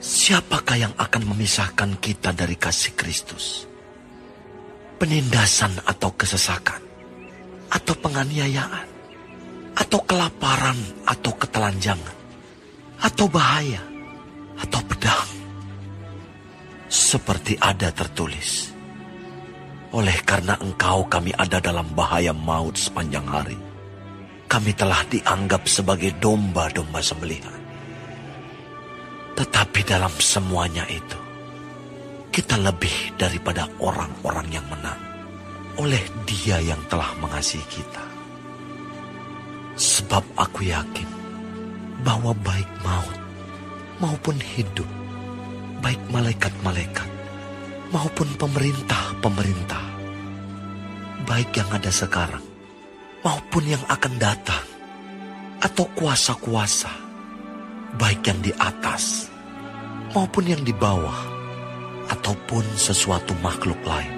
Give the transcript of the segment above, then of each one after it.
Siapakah yang akan memisahkan kita dari kasih Kristus? Penindasan atau kesesakan? Atau penganiayaan? Atau kelaparan atau ketelanjangan? Atau bahaya? Atau pedang? Seperti ada tertulis. Oleh karena engkau kami ada dalam bahaya maut sepanjang hari. Kami telah dianggap sebagai domba-domba sembelihan. Tetapi dalam semuanya itu, kita lebih daripada orang-orang yang menang oleh dia yang telah mengasihi kita. Sebab aku yakin bahwa baik maut maupun hidup, baik malaikat-malaikat maupun pemerintah-pemerintah, baik yang ada sekarang maupun yang akan datang, atau kuasa-kuasa, baik yang di atas maupun yang di bawah, ataupun sesuatu makhluk lain,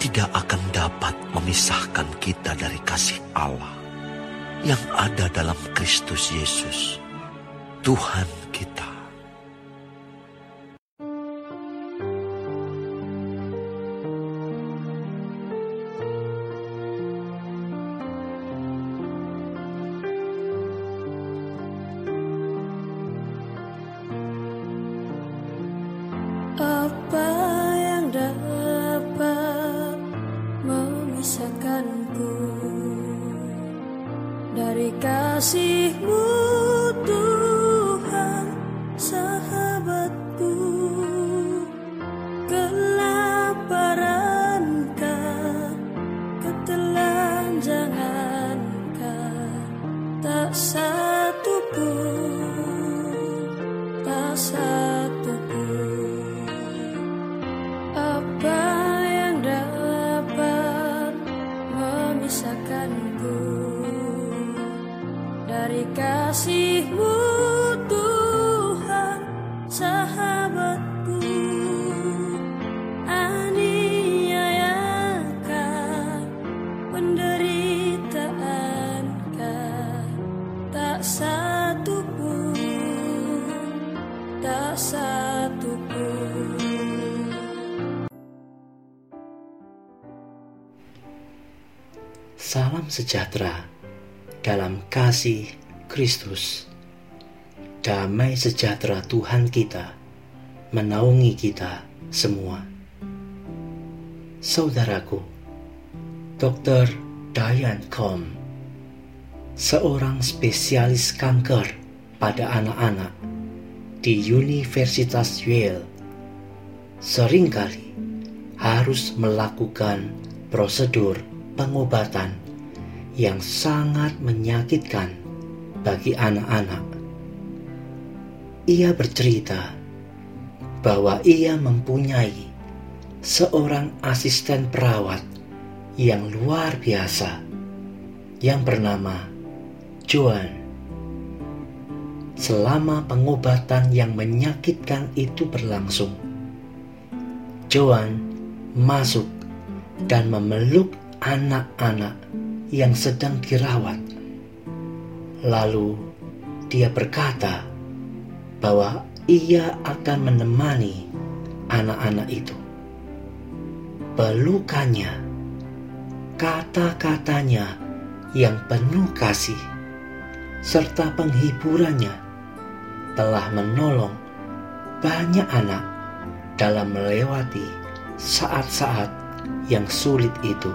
tidak akan dapat memisahkan kita dari kasih Allah yang ada dalam Kristus Yesus, Tuhan kita. Kasihmu Tuhan sahabatku. Kelaparan ketelanjangankah? Tak satu pun tak satu Salam sejahtera dalam kasih Kristus. Damai sejahtera Tuhan kita menaungi kita semua. Saudaraku, Dr. Diane Com, seorang spesialis kanker pada anak-anak di Universitas Yale, sering kali harus melakukan prosedur pengobatan yang sangat menyakitkan bagi anak-anak. Ia bercerita bahwa ia mempunyai seorang asisten perawat yang luar biasa yang bernama Joan. Selama pengobatan yang menyakitkan itu berlangsung, Joan masuk dan memeluk anak-anak yang sedang dirawat. Lalu dia berkata bahwa ia akan menemani anak-anak itu. Pelukannya, kata-katanya yang penuh kasih, serta penghiburannya telah menolong banyak anak dalam melewati saat-saat yang sulit itu.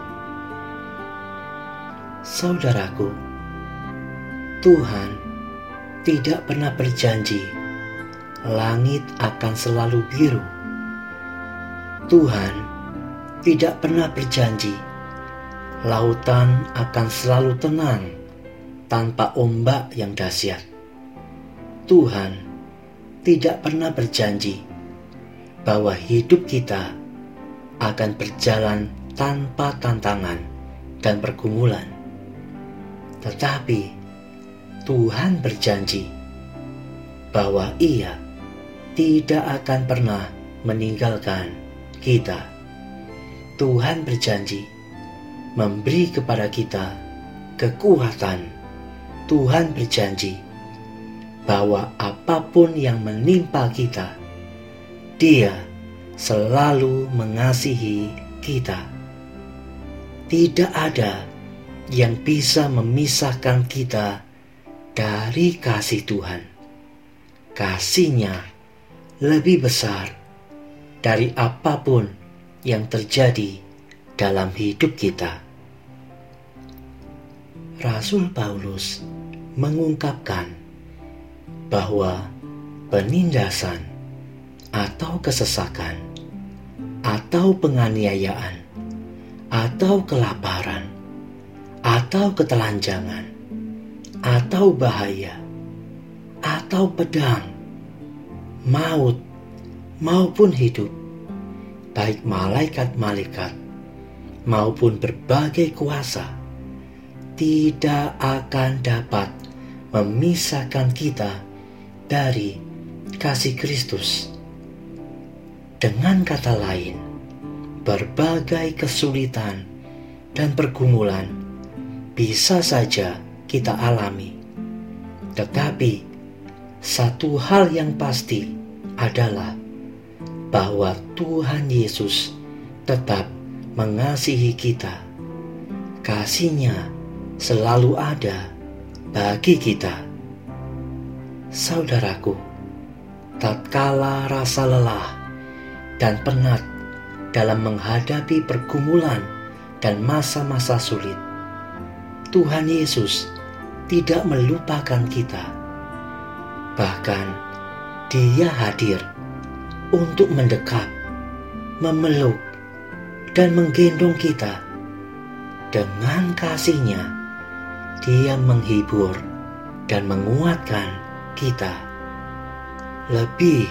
Saudaraku, Tuhan tidak pernah berjanji langit akan selalu biru. Tuhan tidak pernah berjanji lautan akan selalu tenang tanpa ombak yang dahsyat. Tuhan tidak pernah berjanji bahwa hidup kita akan berjalan tanpa tantangan dan pergumulan. Tetapi Tuhan berjanji bahwa Ia tidak akan pernah meninggalkan kita. Tuhan berjanji memberi kepada kita kekuatan. Tuhan berjanji bahwa apa pun yang menimpa kita, Dia selalu mengasihi kita. Tidak ada yang bisa memisahkan kita dari kasih Tuhan. Kasihnya lebih besar dari apa pun yang terjadi dalam hidup kita. Rasul Paulus mengungkapkan bahwa penindasan atau kesesakan atau penganiayaan atau kelaparan atau ketelanjangan atau bahaya atau pedang maut maupun hidup baik malaikat-malaikat maupun berbagai kuasa tidak akan dapat memisahkan kita dari kasih Kristus. Dengan kata lain, berbagai kesulitan dan pergumulan bisa saja kita alami, tetapi satu hal yang pasti adalah bahwa Tuhan Yesus tetap mengasihi kita. Kasihnya selalu ada bagi kita. Saudaraku, tatkala rasa lelah dan penat dalam menghadapi pergumulan dan masa-masa sulit, Tuhan Yesus tidak melupakan kita. Bahkan, Dia hadir untuk mendekat, memeluk, dan menggendong kita. Dengan kasihnya, dia menghibur dan menguatkan kita. Lebih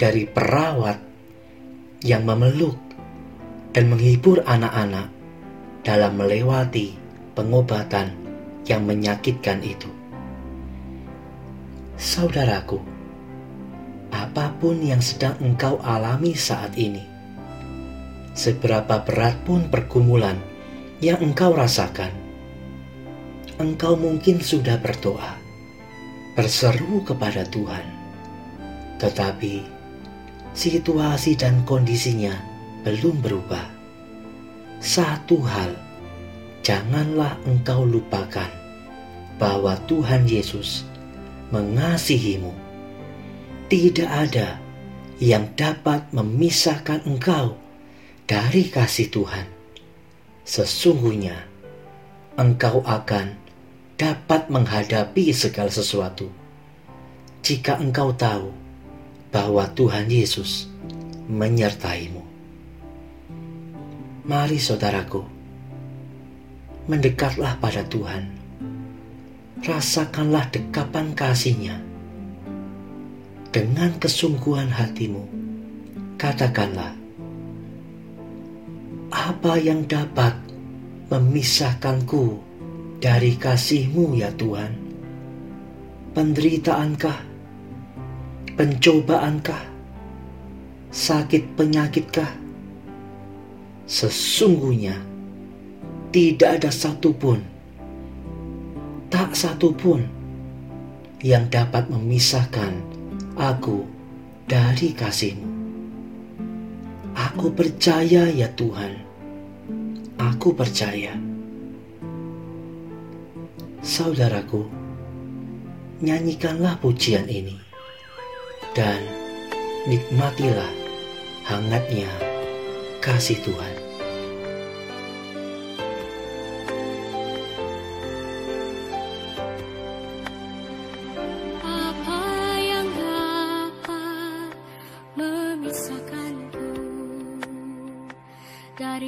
dari perawat yang memeluk dan menghibur anak-anak dalam melewati pengobatan yang menyakitkan itu. Saudaraku, apa pun yang sedang engkau alami saat ini, seberapa berat pun pergumulan yang engkau rasakan, engkau mungkin sudah berdoa, berseru kepada Tuhan, tetapi situasi dan kondisinya belum berubah. Satu hal, janganlah engkau lupakan bahwa Tuhan Yesus mengasihimu tidak ada yang dapat memisahkan engkau dari kasih Tuhan. Sesungguhnya engkau akan dapat menghadapi segala sesuatu jika engkau tahu bahwa Tuhan Yesus menyertaimu. Mari saudaraku, mendekatlah pada Tuhan. Rasakanlah dekapan kasihnya dengan kesungguhan hatimu, katakanlah, apa yang dapat memisahkanku dari kasihmu ya Tuhan? Penderitaankah? Pencobaankah? Sakit penyakitkah? Sesungguhnya tidak ada satupun, tak satupun yang dapat memisahkan aku dari kasihmu. Aku percaya ya Tuhan, aku percaya. Saudaraku, nyanyikanlah pujian ini dan nikmatilah hangatnya kasih Tuhan.